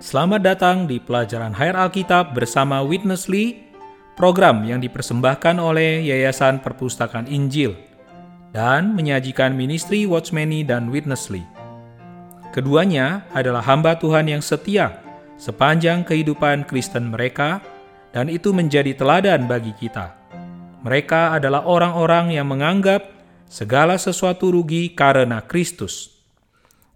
Selamat datang di pelajaran Hayat Alkitab bersama Witnessly, program yang dipersembahkan oleh Yayasan Perpustakaan Injil dan menyajikan ministry Watchmeni dan Witnessly. Keduanya adalah hamba Tuhan yang setia sepanjang kehidupan Kristen mereka dan itu menjadi teladan bagi kita. Mereka adalah orang-orang yang menganggap segala sesuatu rugi karena Kristus.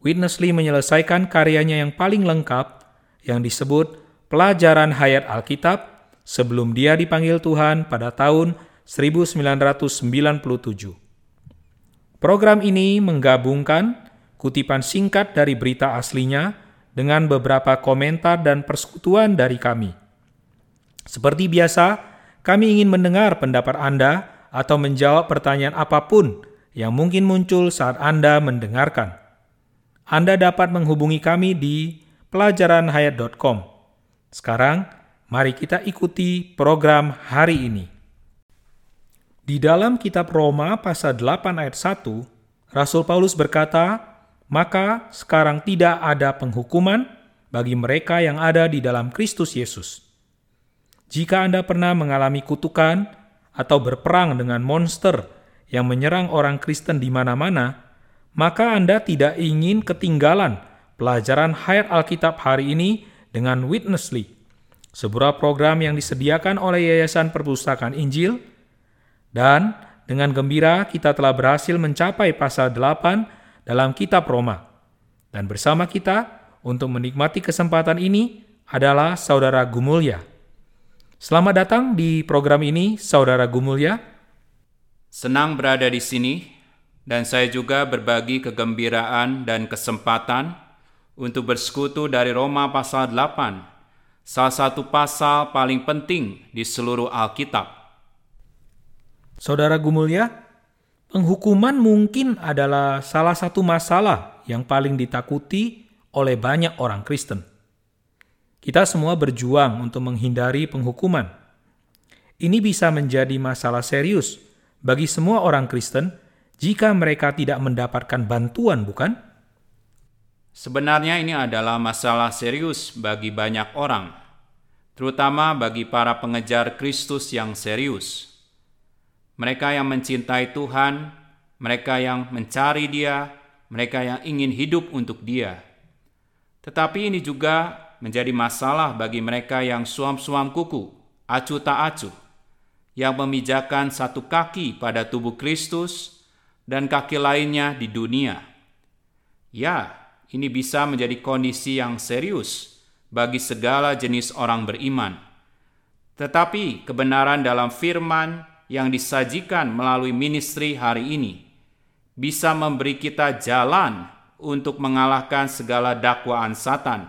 Witnessly menyelesaikan karyanya yang paling lengkap yang disebut pelajaran hayat Alkitab sebelum dia dipanggil Tuhan pada tahun 1997. Program ini menggabungkan kutipan singkat dari berita aslinya dengan beberapa komentar dan persekutuan dari kami. Seperti biasa, kami ingin mendengar pendapat Anda atau menjawab pertanyaan apa pun yang mungkin muncul saat Anda mendengarkan. Anda dapat menghubungi kami di pelajaranhayat.com. Sekarang, mari kita ikuti program hari ini. Di dalam kitab Roma pasal 8 ayat 1, Rasul Paulus berkata, "Maka sekarang tidak ada penghukuman bagi mereka yang ada di dalam Kristus Yesus." Jika Anda pernah mengalami kutukan atau berperang dengan monster yang menyerang orang Kristen di mana-mana, maka Anda tidak ingin ketinggalan pelajaran Hayat Alkitab hari ini dengan Witnessly, sebuah program yang disediakan oleh Yayasan Perpustakaan Injil, dan dengan gembira kita telah berhasil mencapai pasal 8 dalam kitab Roma. Dan bersama kita untuk menikmati kesempatan ini adalah Saudara Gumulya. Selamat datang di program ini, Saudara Gumulya. Senang berada di sini, dan saya juga berbagi kegembiraan dan kesempatan untuk bersekutu dari Roma pasal 8, salah satu pasal paling penting di seluruh Alkitab. Saudara Gumulya, penghukuman mungkin adalah salah satu masalah yang paling ditakuti oleh banyak orang Kristen. Kita semua berjuang untuk menghindari penghukuman. Ini bisa menjadi masalah serius bagi semua orang Kristen jika mereka tidak mendapatkan bantuan, bukan? Sebenarnya ini adalah masalah serius bagi banyak orang, terutama bagi para pengejar Kristus yang serius. Mereka yang mencintai Tuhan, mereka yang mencari Dia, mereka yang ingin hidup untuk Dia. Tetapi ini juga menjadi masalah bagi mereka yang suam-suam kuku, acuh tak acuh, yang memijakan satu kaki pada tubuh Kristus dan kaki lainnya di dunia. Ya, ini bisa menjadi kondisi yang serius bagi segala jenis orang beriman. Tetapi kebenaran dalam firman yang disajikan melalui ministry hari ini bisa memberi kita jalan untuk mengalahkan segala dakwaan Satan,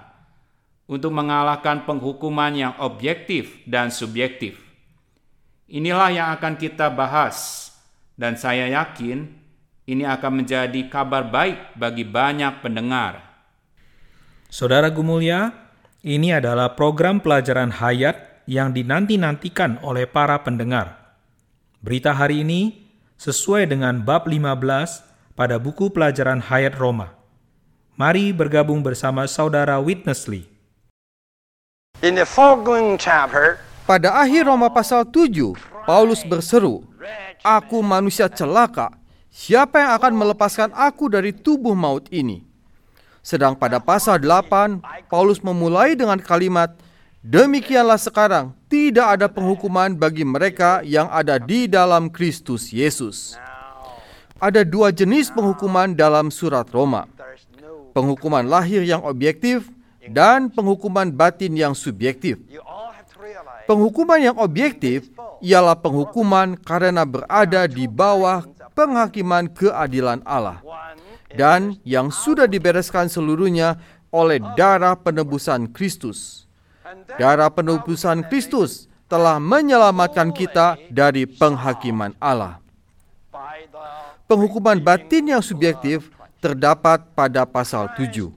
untuk mengalahkan penghukuman yang objektif dan subjektif. Inilah yang akan kita bahas, dan saya yakin ini akan menjadi kabar baik bagi banyak pendengar. Saudara Gumulya, ini adalah program pelajaran hayat yang dinanti-nantikan oleh para pendengar. Berita hari ini sesuai dengan bab 15 pada buku pelajaran hayat Roma. Mari bergabung bersama saudara Witnessly. In the foregoing chapter, Pada akhir Roma pasal 7, Paulus berseru, Aku manusia celaka, Siapa yang akan melepaskan aku dari tubuh maut ini? Sedang pada pasal 8, Paulus memulai dengan kalimat, Demikianlah sekarang, tidak ada penghukuman bagi mereka yang ada di dalam Kristus Yesus. Ada dua jenis penghukuman dalam surat Roma. Penghukuman lahir yang objektif dan penghukuman batin yang subjektif. Penghukuman yang objektif ialah penghukuman karena berada di bawah penghakiman keadilan Allah dan yang sudah dibereskan seluruhnya oleh darah penebusan Kristus. Darah penebusan Kristus telah menyelamatkan kita dari penghakiman Allah. Penghukuman batin yang subjektif terdapat pada pasal 7.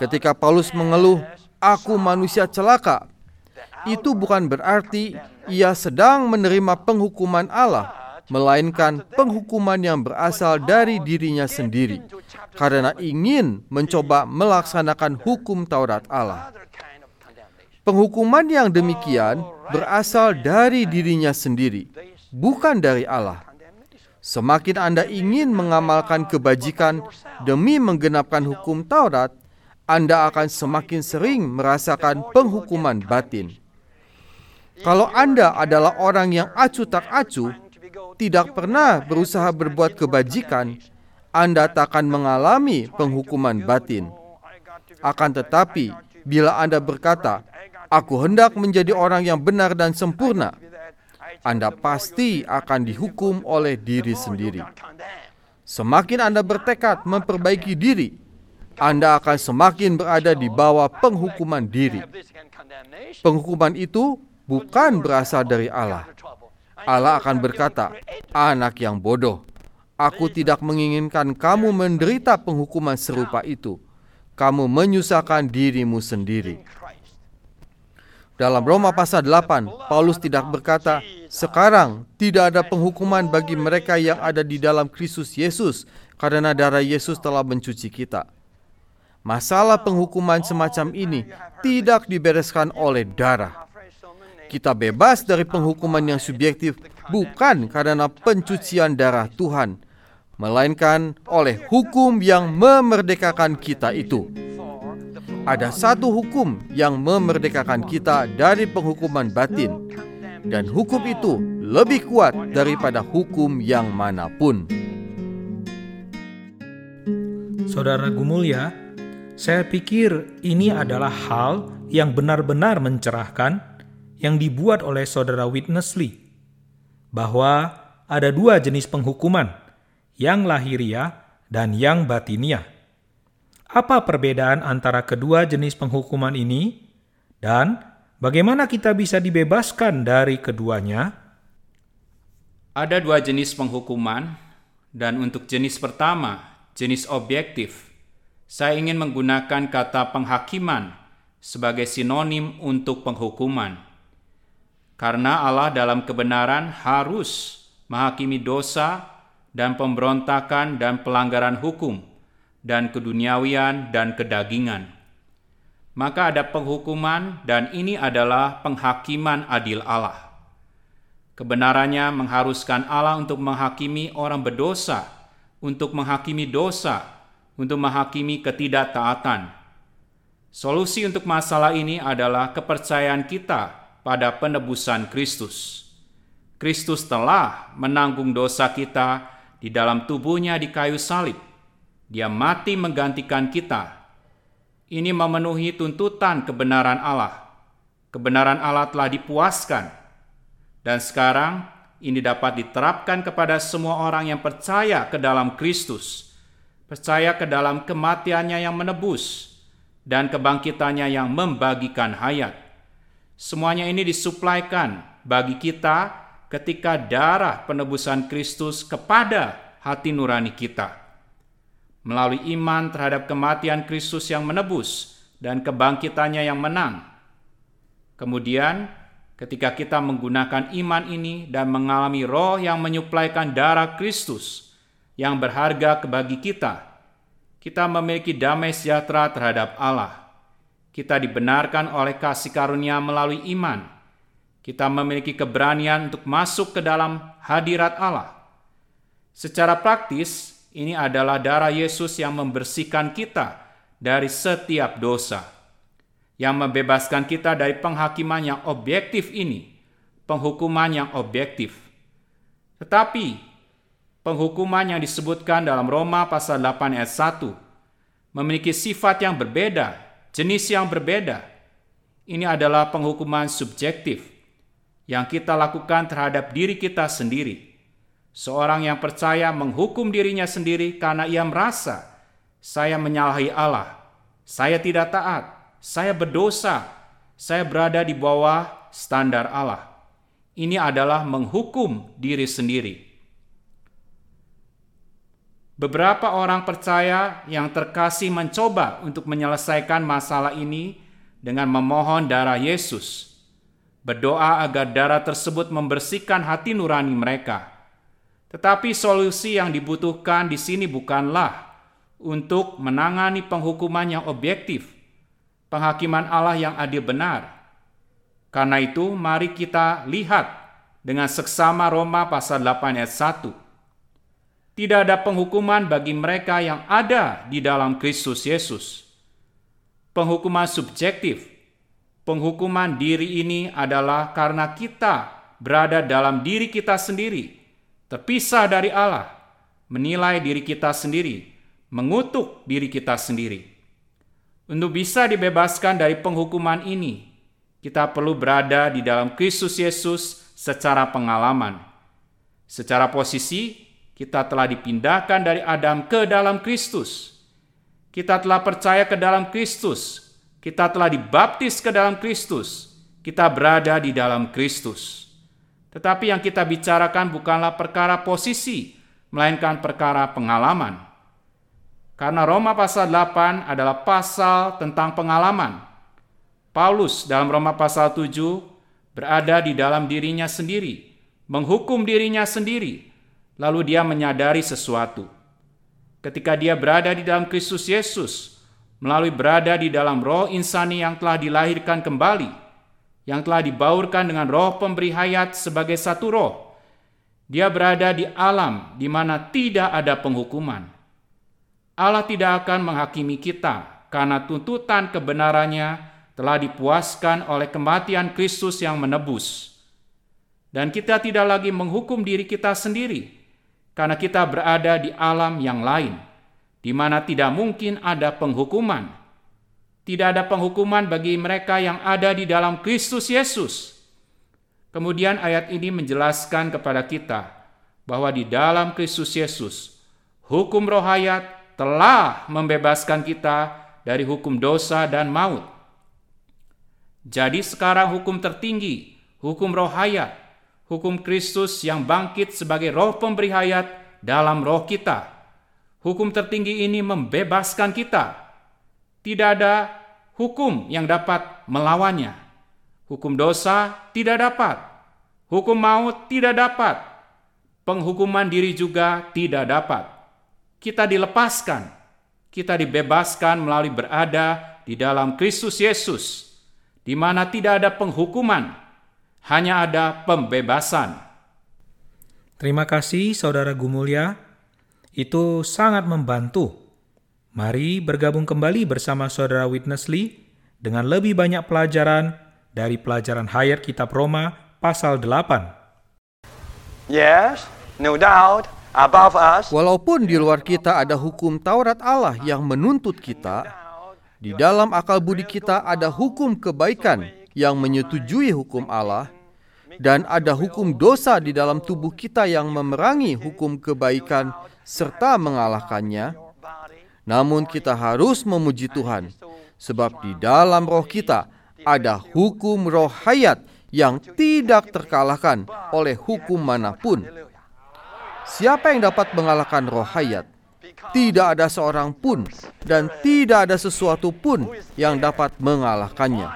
Ketika Paulus mengeluh, "Aku manusia celaka," itu bukan berarti ia sedang menerima penghukuman Allah melainkan penghukuman yang berasal dari dirinya sendiri, karena ingin mencoba melaksanakan hukum Taurat Allah. Penghukuman yang demikian berasal dari dirinya sendiri, bukan dari Allah. Semakin Anda ingin mengamalkan kebajikan demi menggenapkan hukum Taurat, Anda akan semakin sering merasakan penghukuman batin. Kalau Anda adalah orang yang acuh tak acuh, tidak pernah berusaha berbuat kebajikan, Anda tak akan mengalami penghukuman batin. Akan tetapi, bila Anda berkata, "Aku hendak menjadi orang yang benar dan sempurna," Anda pasti akan dihukum oleh diri sendiri. Semakin Anda bertekad memperbaiki diri, Anda akan semakin berada di bawah penghukuman diri. Penghukuman itu bukan berasal dari Allah. Allah akan berkata, "Anak yang bodoh, aku tidak menginginkan kamu menderita penghukuman serupa itu. Kamu menyusahkan dirimu sendiri." Dalam Roma pasal 8, Paulus tidak berkata, "Sekarang tidak ada penghukuman bagi mereka yang ada di dalam Kristus Yesus, karena darah Yesus telah mencuci kita." Masalah penghukuman semacam ini tidak dibereskan oleh darah, kita bebas dari penghukuman yang subjektif bukan karena pencucian darah Tuhan, melainkan oleh hukum yang memerdekakan kita itu. Ada satu hukum yang memerdekakan kita dari penghukuman batin, dan hukum itu lebih kuat daripada hukum yang mana pun. Saudara Gumulya, saya pikir ini adalah hal yang benar-benar mencerahkan yang dibuat oleh saudara Witness Lee bahwa ada dua jenis penghukuman, yang lahiriah dan yang batiniah. Apa perbedaan antara kedua jenis penghukuman ini dan bagaimana kita bisa dibebaskan dari keduanya? Ada dua jenis penghukuman dan untuk jenis pertama, jenis objektif, saya ingin menggunakan kata penghakiman sebagai sinonim untuk penghukuman karena Allah dalam kebenaran harus menghakimi dosa dan pemberontakan dan pelanggaran hukum dan keduniawian dan kedagingan. Maka ada penghukuman dan ini adalah penghakiman adil Allah. Kebenarannya mengharuskan Allah untuk menghakimi orang berdosa, untuk menghakimi dosa, untuk menghakimi ketidaktaatan. Solusi untuk masalah ini adalah kepercayaan kita pada penebusan Kristus. Kristus telah menanggung dosa kita di dalam tubuhnya di kayu salib. Dia mati menggantikan kita. Ini memenuhi tuntutan kebenaran Allah. Kebenaran Allah telah dipuaskan. Dan sekarang ini dapat diterapkan kepada semua orang yang percaya ke dalam Kristus. Percaya ke dalam kematiannya yang menebus dan kebangkitannya yang membagikan hayat Semuanya ini disuplaikan bagi kita ketika darah penebusan Kristus kepada hati nurani kita. Melalui iman terhadap kematian Kristus yang menebus dan kebangkitannya yang menang. Kemudian, ketika kita menggunakan iman ini dan mengalami roh yang menyuplaikan darah Kristus yang berharga bagi kita, kita memiliki damai sejahtera terhadap Allah kita dibenarkan oleh kasih karunia melalui iman. Kita memiliki keberanian untuk masuk ke dalam hadirat Allah. Secara praktis, ini adalah darah Yesus yang membersihkan kita dari setiap dosa, yang membebaskan kita dari penghakiman yang objektif ini, penghukuman yang objektif. Tetapi, penghukuman yang disebutkan dalam Roma pasal 8 ayat 1 memiliki sifat yang berbeda jenis yang berbeda. Ini adalah penghukuman subjektif yang kita lakukan terhadap diri kita sendiri. Seorang yang percaya menghukum dirinya sendiri karena ia merasa saya menyalahi Allah, saya tidak taat, saya berdosa, saya berada di bawah standar Allah. Ini adalah menghukum diri sendiri. Beberapa orang percaya yang terkasih mencoba untuk menyelesaikan masalah ini dengan memohon darah Yesus. Berdoa agar darah tersebut membersihkan hati nurani mereka. Tetapi solusi yang dibutuhkan di sini bukanlah untuk menangani penghukuman yang objektif, penghakiman Allah yang adil benar. Karena itu, mari kita lihat dengan seksama Roma pasal 8 ayat 1. Tidak ada penghukuman bagi mereka yang ada di dalam Kristus Yesus. Penghukuman subjektif, penghukuman diri ini adalah karena kita berada dalam diri kita sendiri, terpisah dari Allah, menilai diri kita sendiri, mengutuk diri kita sendiri. Untuk bisa dibebaskan dari penghukuman ini, kita perlu berada di dalam Kristus Yesus secara pengalaman. Secara posisi, kita telah dipindahkan dari Adam ke dalam Kristus. Kita telah percaya ke dalam Kristus. Kita telah dibaptis ke dalam Kristus. Kita berada di dalam Kristus. Tetapi yang kita bicarakan bukanlah perkara posisi, melainkan perkara pengalaman. Karena Roma pasal 8 adalah pasal tentang pengalaman. Paulus dalam Roma pasal 7 berada di dalam dirinya sendiri, menghukum dirinya sendiri, lalu dia menyadari sesuatu. Ketika dia berada di dalam Kristus Yesus, melalui berada di dalam roh insani yang telah dilahirkan kembali, yang telah dibaurkan dengan roh pemberi hayat sebagai satu roh. Dia berada di alam di mana tidak ada penghukuman. Allah tidak akan menghakimi kita karena tuntutan kebenarannya telah dipuaskan oleh kematian Kristus yang menebus. Dan kita tidak lagi menghukum diri kita sendiri karena kita berada di alam yang lain di mana tidak mungkin ada penghukuman tidak ada penghukuman bagi mereka yang ada di dalam Kristus Yesus. Kemudian ayat ini menjelaskan kepada kita bahwa di dalam Kristus Yesus, hukum roh hayat telah membebaskan kita dari hukum dosa dan maut. Jadi sekarang hukum tertinggi, hukum roh hayat, hukum Kristus yang bangkit sebagai roh pemberi hayat dalam roh kita. Hukum tertinggi ini membebaskan kita. Tidak ada hukum yang dapat melawannya. Hukum dosa tidak dapat. Hukum maut tidak dapat. Penghukuman diri juga tidak dapat. Kita dilepaskan. Kita dibebaskan melalui berada di dalam Kristus Yesus, di mana tidak ada penghukuman, hanya ada pembebasan. Terima kasih Saudara Gumulya. Itu sangat membantu Mari bergabung kembali bersama Saudara Witness Lee dengan lebih banyak pelajaran dari pelajaran Hayat Kitab Roma pasal 8. Yes, no doubt, above us. Walaupun di luar kita ada hukum Taurat Allah yang menuntut kita, di dalam akal budi kita ada hukum kebaikan yang menyetujui hukum Allah, dan ada hukum dosa di dalam tubuh kita yang memerangi hukum kebaikan serta mengalahkannya namun kita harus memuji Tuhan, sebab di dalam roh kita ada hukum roh hayat yang tidak terkalahkan oleh hukum mana pun. Siapa yang dapat mengalahkan roh hayat? Tidak ada seorang pun dan tidak ada sesuatu pun yang dapat mengalahkannya.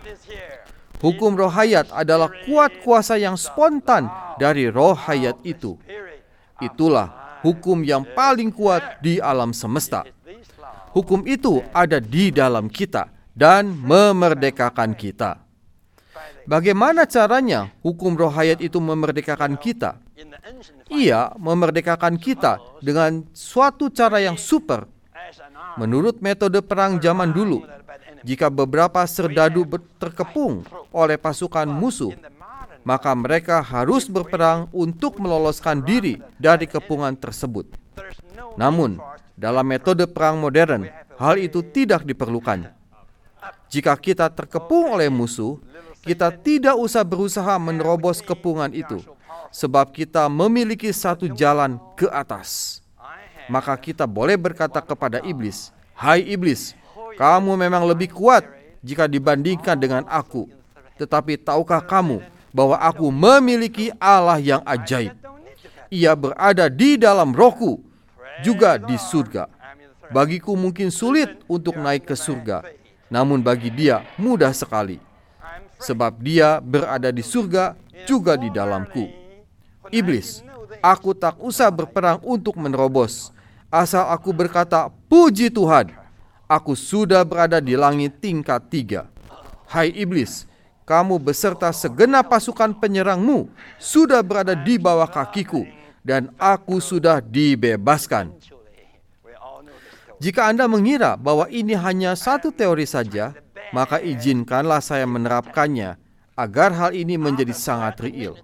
Hukum roh hayat adalah kuat kuasa yang spontan dari roh hayat itu. Itulah hukum yang paling kuat di alam semesta. Hukum itu ada di dalam kita dan memerdekakan kita. Bagaimana caranya hukum roh hayat itu memerdekakan kita? Ia memerdekakan kita dengan suatu cara yang super. Menurut metode perang zaman dulu, jika beberapa serdadu terkepung oleh pasukan musuh, maka mereka harus berperang untuk meloloskan diri dari kepungan tersebut. Namun, dalam metode perang modern, hal itu tidak diperlukan. Jika kita terkepung oleh musuh, kita tidak usah berusaha menerobos kepungan itu, sebab kita memiliki satu jalan ke atas. Maka kita boleh berkata kepada iblis, "Hai iblis, kamu memang lebih kuat jika dibandingkan dengan aku. Tetapi tahukah kamu bahwa aku memiliki Allah yang ajaib? Ia berada di dalam rohku juga di surga. Bagiku mungkin sulit untuk naik ke surga, namun bagi dia mudah sekali. Sebab dia berada di surga juga di dalamku. Iblis, aku tak usah berperang untuk menerobos. Asal aku berkata, puji Tuhan, aku sudah berada di langit tingkat tiga. Hai iblis, kamu beserta segenap pasukan penyerangmu sudah berada di bawah kakiku dan aku sudah dibebaskan. Jika Anda mengira bahwa ini hanya satu teori saja, maka izinkanlah saya menerapkannya agar hal ini menjadi sangat real.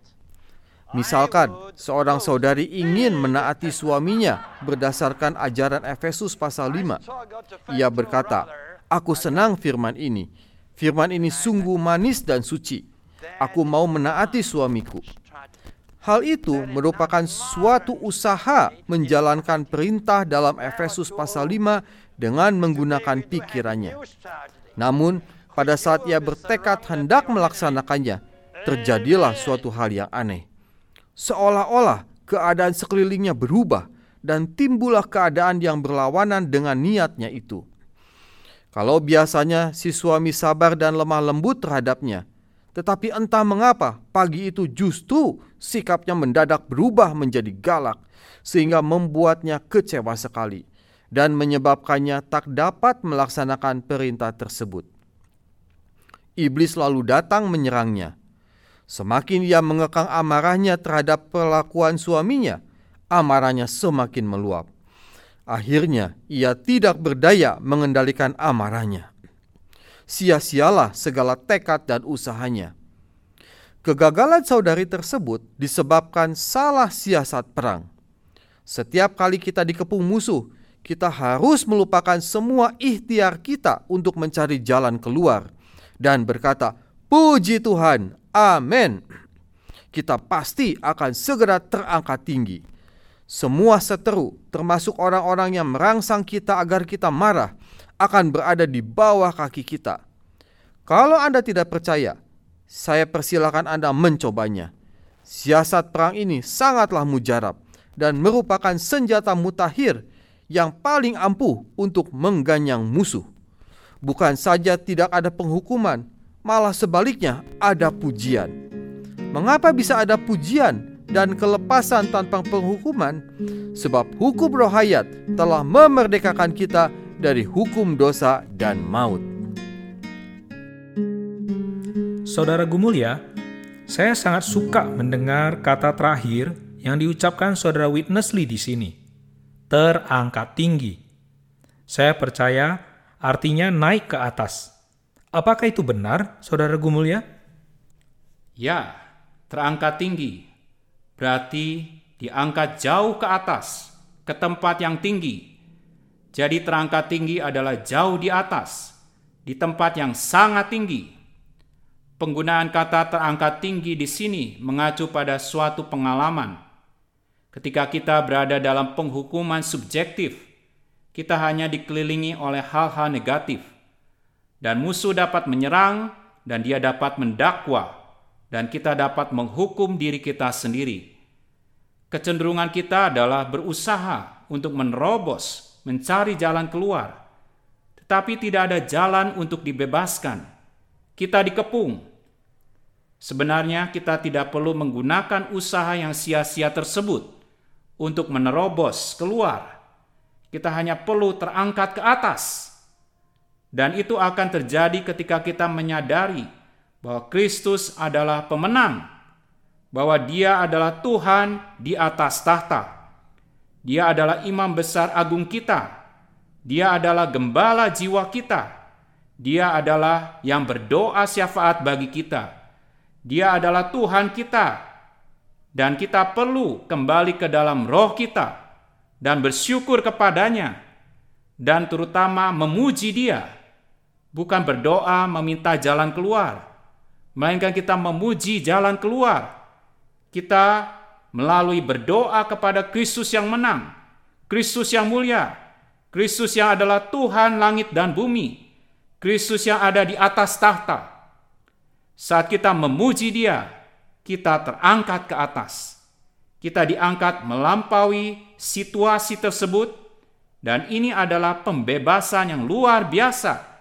Misalkan, seorang saudari ingin menaati suaminya berdasarkan ajaran Efesus pasal 5. Ia berkata, Aku senang firman ini. Firman ini sungguh manis dan suci. Aku mau menaati suamiku. Hal itu merupakan suatu usaha menjalankan perintah dalam Efesus pasal 5 dengan menggunakan pikirannya. Namun, pada saat ia bertekad hendak melaksanakannya, terjadilah suatu hal yang aneh. Seolah-olah keadaan sekelilingnya berubah dan timbullah keadaan yang berlawanan dengan niatnya itu. Kalau biasanya si suami sabar dan lemah lembut terhadapnya, tetapi entah mengapa pagi itu justru sikapnya mendadak berubah menjadi galak sehingga membuatnya kecewa sekali dan menyebabkannya tak dapat melaksanakan perintah tersebut. Iblis lalu datang menyerangnya. Semakin ia mengekang amarahnya terhadap perlakuan suaminya, amarahnya semakin meluap. Akhirnya ia tidak berdaya mengendalikan amarahnya sia-sialah segala tekad dan usahanya. Kegagalan saudari tersebut disebabkan salah siasat perang. Setiap kali kita dikepung musuh, kita harus melupakan semua ikhtiar kita untuk mencari jalan keluar dan berkata, "Puji Tuhan, amin." Kita pasti akan segera terangkat tinggi. Semua seteru, termasuk orang-orang yang merangsang kita agar kita marah, akan berada di bawah kaki kita. Kalau Anda tidak percaya, saya persilakan Anda mencobanya. Siasat perang ini sangatlah mujarab dan merupakan senjata mutakhir yang paling ampuh untuk mengganyang musuh. Bukan saja tidak ada penghukuman, malah sebaliknya ada pujian. Mengapa bisa ada pujian dan kelepasan tanpa penghukuman? Sebab hukum roh hayat telah memerdekakan kita dari hukum dosa dan maut. Saudara Gumulia, saya sangat suka mendengar kata terakhir yang diucapkan saudara Witnessly di sini. Terangkat tinggi. Saya percaya artinya naik ke atas. Apakah itu benar, saudara Gumulia? Ya, terangkat tinggi. Berarti diangkat jauh ke atas, ke tempat yang tinggi, jadi terangkat tinggi adalah jauh di atas, di tempat yang sangat tinggi. Penggunaan kata terangkat tinggi di sini mengacu pada suatu pengalaman. Ketika kita berada dalam penghukuman subjektif, kita hanya dikelilingi oleh hal-hal negatif, dan musuh dapat menyerang, dan dia dapat mendakwa, dan kita dapat menghukum diri kita sendiri. Kecenderungan kita adalah berusaha untuk menerobos mencari jalan keluar, tetapi tidak ada jalan untuk dibebaskan. Kita dikepung. Sebenarnya, kita tidak perlu menggunakan usaha yang sia-sia tersebut untuk menerobos keluar. Kita hanya perlu terangkat ke atas, dan itu akan terjadi ketika kita menyadari bahwa Kristus adalah pemenang, bahwa Dia adalah Tuhan di atas tahta dia adalah imam besar agung kita. Dia adalah gembala jiwa kita. Dia adalah yang berdoa syafaat bagi kita. Dia adalah Tuhan kita. Dan kita perlu kembali ke dalam roh kita dan bersyukur kepadanya dan terutama memuji dia. Bukan berdoa meminta jalan keluar, melainkan kita memuji jalan keluar. Kita melalui berdoa kepada Kristus yang menang, Kristus yang mulia, Kristus yang adalah Tuhan langit dan bumi, Kristus yang ada di atas tahta. Saat kita memuji Dia, kita terangkat ke atas. Kita diangkat melampaui situasi tersebut, dan ini adalah pembebasan yang luar biasa,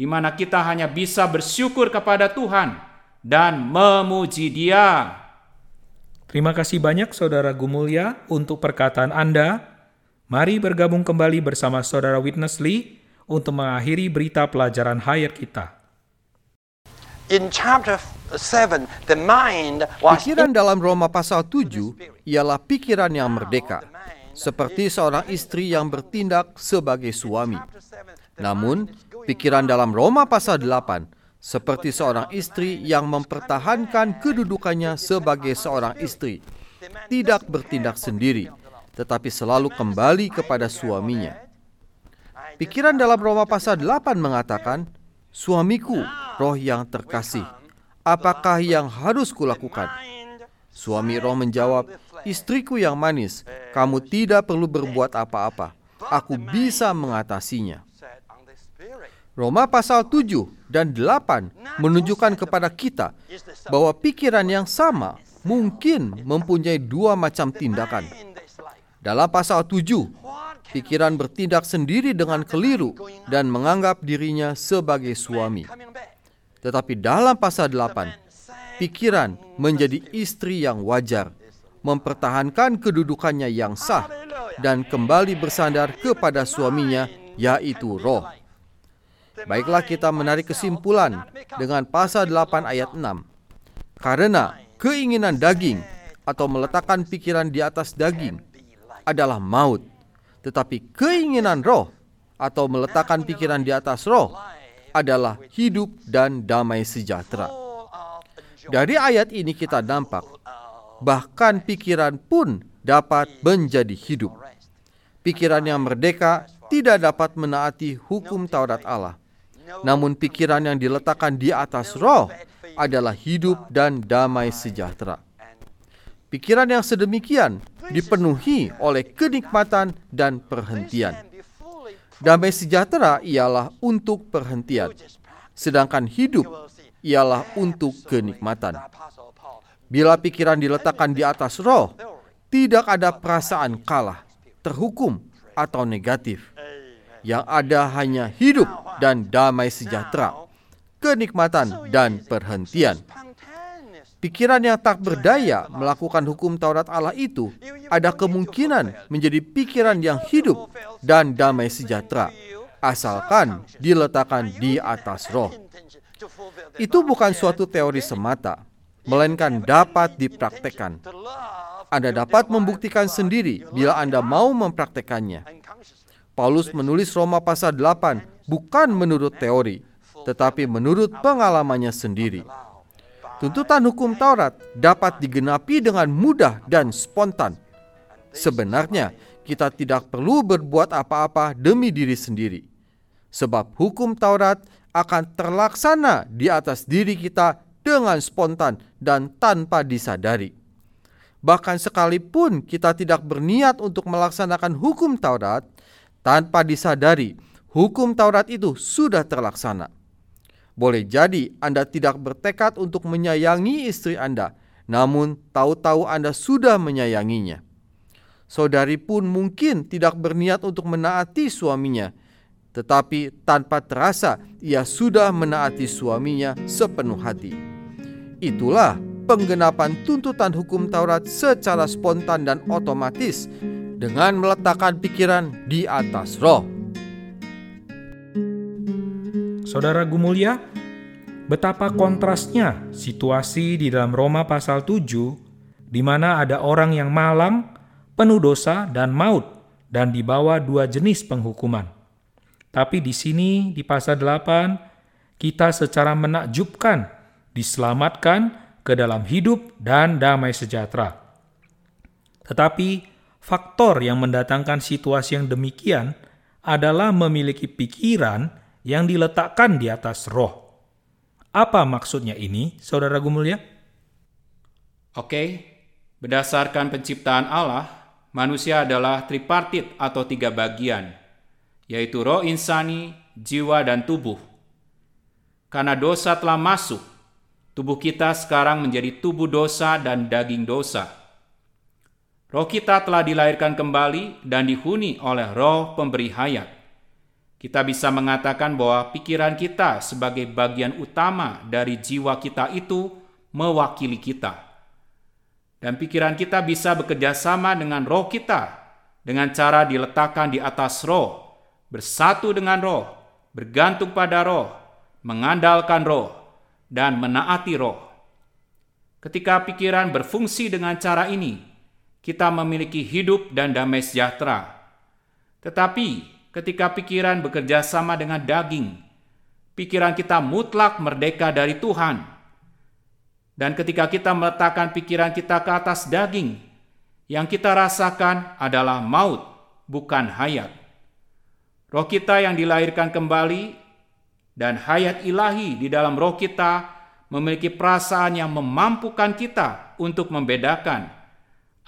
di mana kita hanya bisa bersyukur kepada Tuhan dan memuji Dia. Terima kasih banyak Saudara Gumulya untuk perkataan Anda. Mari bergabung kembali bersama Saudara Witness Lee untuk mengakhiri berita pelajaran higher kita. In chapter 7, the mind was Pikiran dalam Roma pasal 7 ialah pikiran yang merdeka, seperti seorang istri yang bertindak sebagai suami. Namun, pikiran dalam Roma pasal 8 seperti seorang istri yang mempertahankan kedudukannya sebagai seorang istri, tidak bertindak sendiri, tetapi selalu kembali kepada suaminya. Pikiran dalam Roma pasal 8 mengatakan, Suamiku, roh yang terkasih, apakah yang harus kulakukan? Suami roh menjawab, Istriku yang manis, kamu tidak perlu berbuat apa-apa. Aku bisa mengatasinya. Roma pasal 7 dan 8 menunjukkan kepada kita bahwa pikiran yang sama mungkin mempunyai dua macam tindakan. Dalam pasal 7, pikiran bertindak sendiri dengan keliru dan menganggap dirinya sebagai suami. Tetapi dalam pasal 8, pikiran menjadi istri yang wajar, mempertahankan kedudukannya yang sah, dan kembali bersandar kepada suaminya, yaitu roh. Baiklah kita menarik kesimpulan dengan pasal 8 ayat 6. Karena keinginan daging atau meletakkan pikiran di atas daging adalah maut. Tetapi keinginan roh atau meletakkan pikiran di atas roh adalah hidup dan damai sejahtera. Dari ayat ini kita nampak bahkan pikiran pun dapat menjadi hidup. Pikiran yang merdeka tidak dapat menaati hukum Taurat Allah. Namun pikiran yang diletakkan di atas roh adalah hidup dan damai sejahtera. Pikiran yang sedemikian dipenuhi oleh kenikmatan dan perhentian. Damai sejahtera ialah untuk perhentian, sedangkan hidup ialah untuk kenikmatan. Bila pikiran diletakkan di atas roh, tidak ada perasaan kalah, terhukum, atau negatif. Yang ada hanya hidup dan damai sejahtera, kenikmatan dan perhentian. Pikiran yang tak berdaya melakukan hukum Taurat Allah itu ada kemungkinan menjadi pikiran yang hidup dan damai sejahtera, asalkan diletakkan di atas roh. Itu bukan suatu teori semata, melainkan dapat dipraktekkan. Anda dapat membuktikan sendiri bila Anda mau mempraktekannya. Paulus menulis Roma pasal 8 bukan menurut teori, tetapi menurut pengalamannya sendiri. Tuntutan hukum Taurat dapat digenapi dengan mudah dan spontan. Sebenarnya, kita tidak perlu berbuat apa-apa demi diri sendiri, sebab hukum Taurat akan terlaksana di atas diri kita dengan spontan dan tanpa disadari. Bahkan sekalipun kita tidak berniat untuk melaksanakan hukum Taurat, tanpa disadari, hukum Taurat itu sudah terlaksana. Boleh jadi Anda tidak bertekad untuk menyayangi istri Anda, namun tahu-tahu Anda sudah menyayanginya. Saudari pun mungkin tidak berniat untuk menaati suaminya, tetapi tanpa terasa ia sudah menaati suaminya sepenuh hati. Itulah penggenapan tuntutan hukum Taurat secara spontan dan otomatis dengan meletakkan pikiran di atas roh. Saudara Gumulya, betapa kontrasnya situasi di dalam Roma pasal 7 di mana ada orang yang malang, penuh dosa dan maut dan dibawa dua jenis penghukuman. Tapi di sini di pasal 8 kita secara menakjubkan diselamatkan ke dalam hidup dan damai sejahtera. Tetapi faktor yang mendatangkan situasi yang demikian adalah memiliki pikiran yang diletakkan di atas roh. Apa maksudnya ini, Saudara Gumulya? Oke, berdasarkan penciptaan Allah, manusia adalah tripartit atau tiga bagian, yaitu roh insani, jiwa, dan tubuh. Karena dosa telah masuk, tubuh kita sekarang menjadi tubuh dosa dan daging dosa. Roh kita telah dilahirkan kembali dan dihuni oleh roh pemberi hayat kita bisa mengatakan bahwa pikiran kita sebagai bagian utama dari jiwa kita itu mewakili kita. Dan pikiran kita bisa bekerja sama dengan roh kita dengan cara diletakkan di atas roh, bersatu dengan roh, bergantung pada roh, mengandalkan roh, dan menaati roh. Ketika pikiran berfungsi dengan cara ini, kita memiliki hidup dan damai sejahtera. Tetapi ketika pikiran bekerja sama dengan daging, pikiran kita mutlak merdeka dari Tuhan. Dan ketika kita meletakkan pikiran kita ke atas daging, yang kita rasakan adalah maut, bukan hayat. Roh kita yang dilahirkan kembali dan hayat ilahi di dalam roh kita memiliki perasaan yang memampukan kita untuk membedakan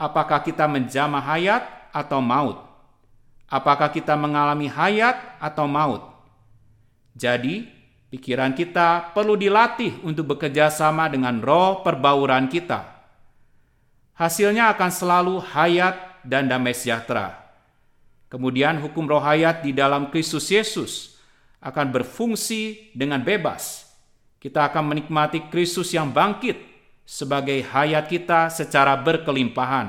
apakah kita menjamah hayat atau maut. Apakah kita mengalami hayat atau maut. Jadi, Pikiran kita perlu dilatih untuk bekerja sama dengan roh perbauran kita. Hasilnya akan selalu hayat dan damai sejahtera. Kemudian hukum roh hayat di dalam Kristus Yesus akan berfungsi dengan bebas. Kita akan menikmati Kristus yang bangkit sebagai hayat kita secara berkelimpahan.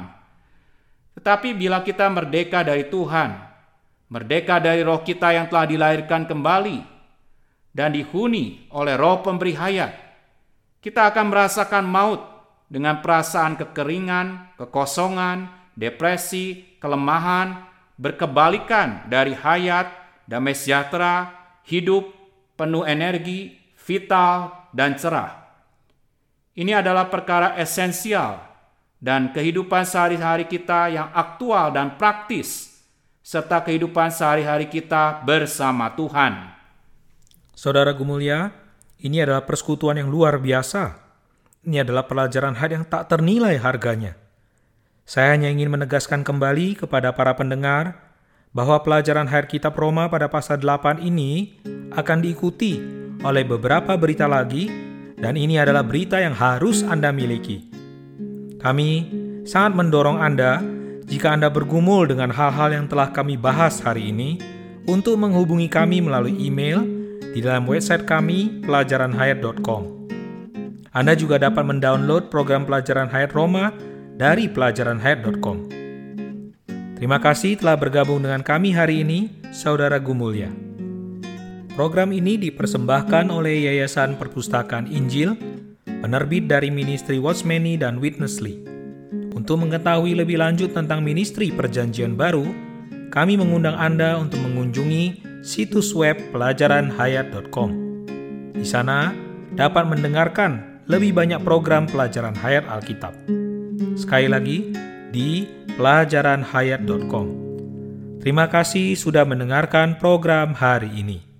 Tetapi bila kita merdeka dari Tuhan, merdeka dari roh kita yang telah dilahirkan kembali, dan dihuni oleh roh pemberi hayat, kita akan merasakan maut dengan perasaan kekeringan, kekosongan, depresi, kelemahan, berkebalikan dari hayat, damai sejahtera, hidup, penuh energi, vital, dan cerah. Ini adalah perkara esensial dan kehidupan sehari-hari kita yang aktual dan praktis, serta kehidupan sehari-hari kita bersama Tuhan. Saudara Gumulia, ini adalah persekutuan yang luar biasa. Ini adalah pelajaran had yang tak ternilai harganya. Saya hanya ingin menegaskan kembali kepada para pendengar bahwa pelajaran Hayat Kitab Roma pada pasal 8 ini akan diikuti oleh beberapa berita lagi dan ini adalah berita yang harus Anda miliki. Kami sangat mendorong Anda jika Anda bergumul dengan hal-hal yang telah kami bahas hari ini untuk menghubungi kami melalui email di dalam website kami pelajaranhayat.com. Anda juga dapat mendownload program pelajaran hayat Roma dari pelajaranhayat.com. Terima kasih telah bergabung dengan kami hari ini, Saudara Gumulya. Program ini dipersembahkan oleh Yayasan Perpustakaan Injil, penerbit dari Ministry Watchmeni dan Witnessly. Untuk mengetahui lebih lanjut tentang ministry Perjanjian Baru, kami mengundang Anda untuk mengunjungi situs web pelajaranhayat.com. Di sana dapat mendengarkan lebih banyak program pelajaran hayat Alkitab. Sekali lagi, di pelajaranhayat.com. Terima kasih sudah mendengarkan program hari ini.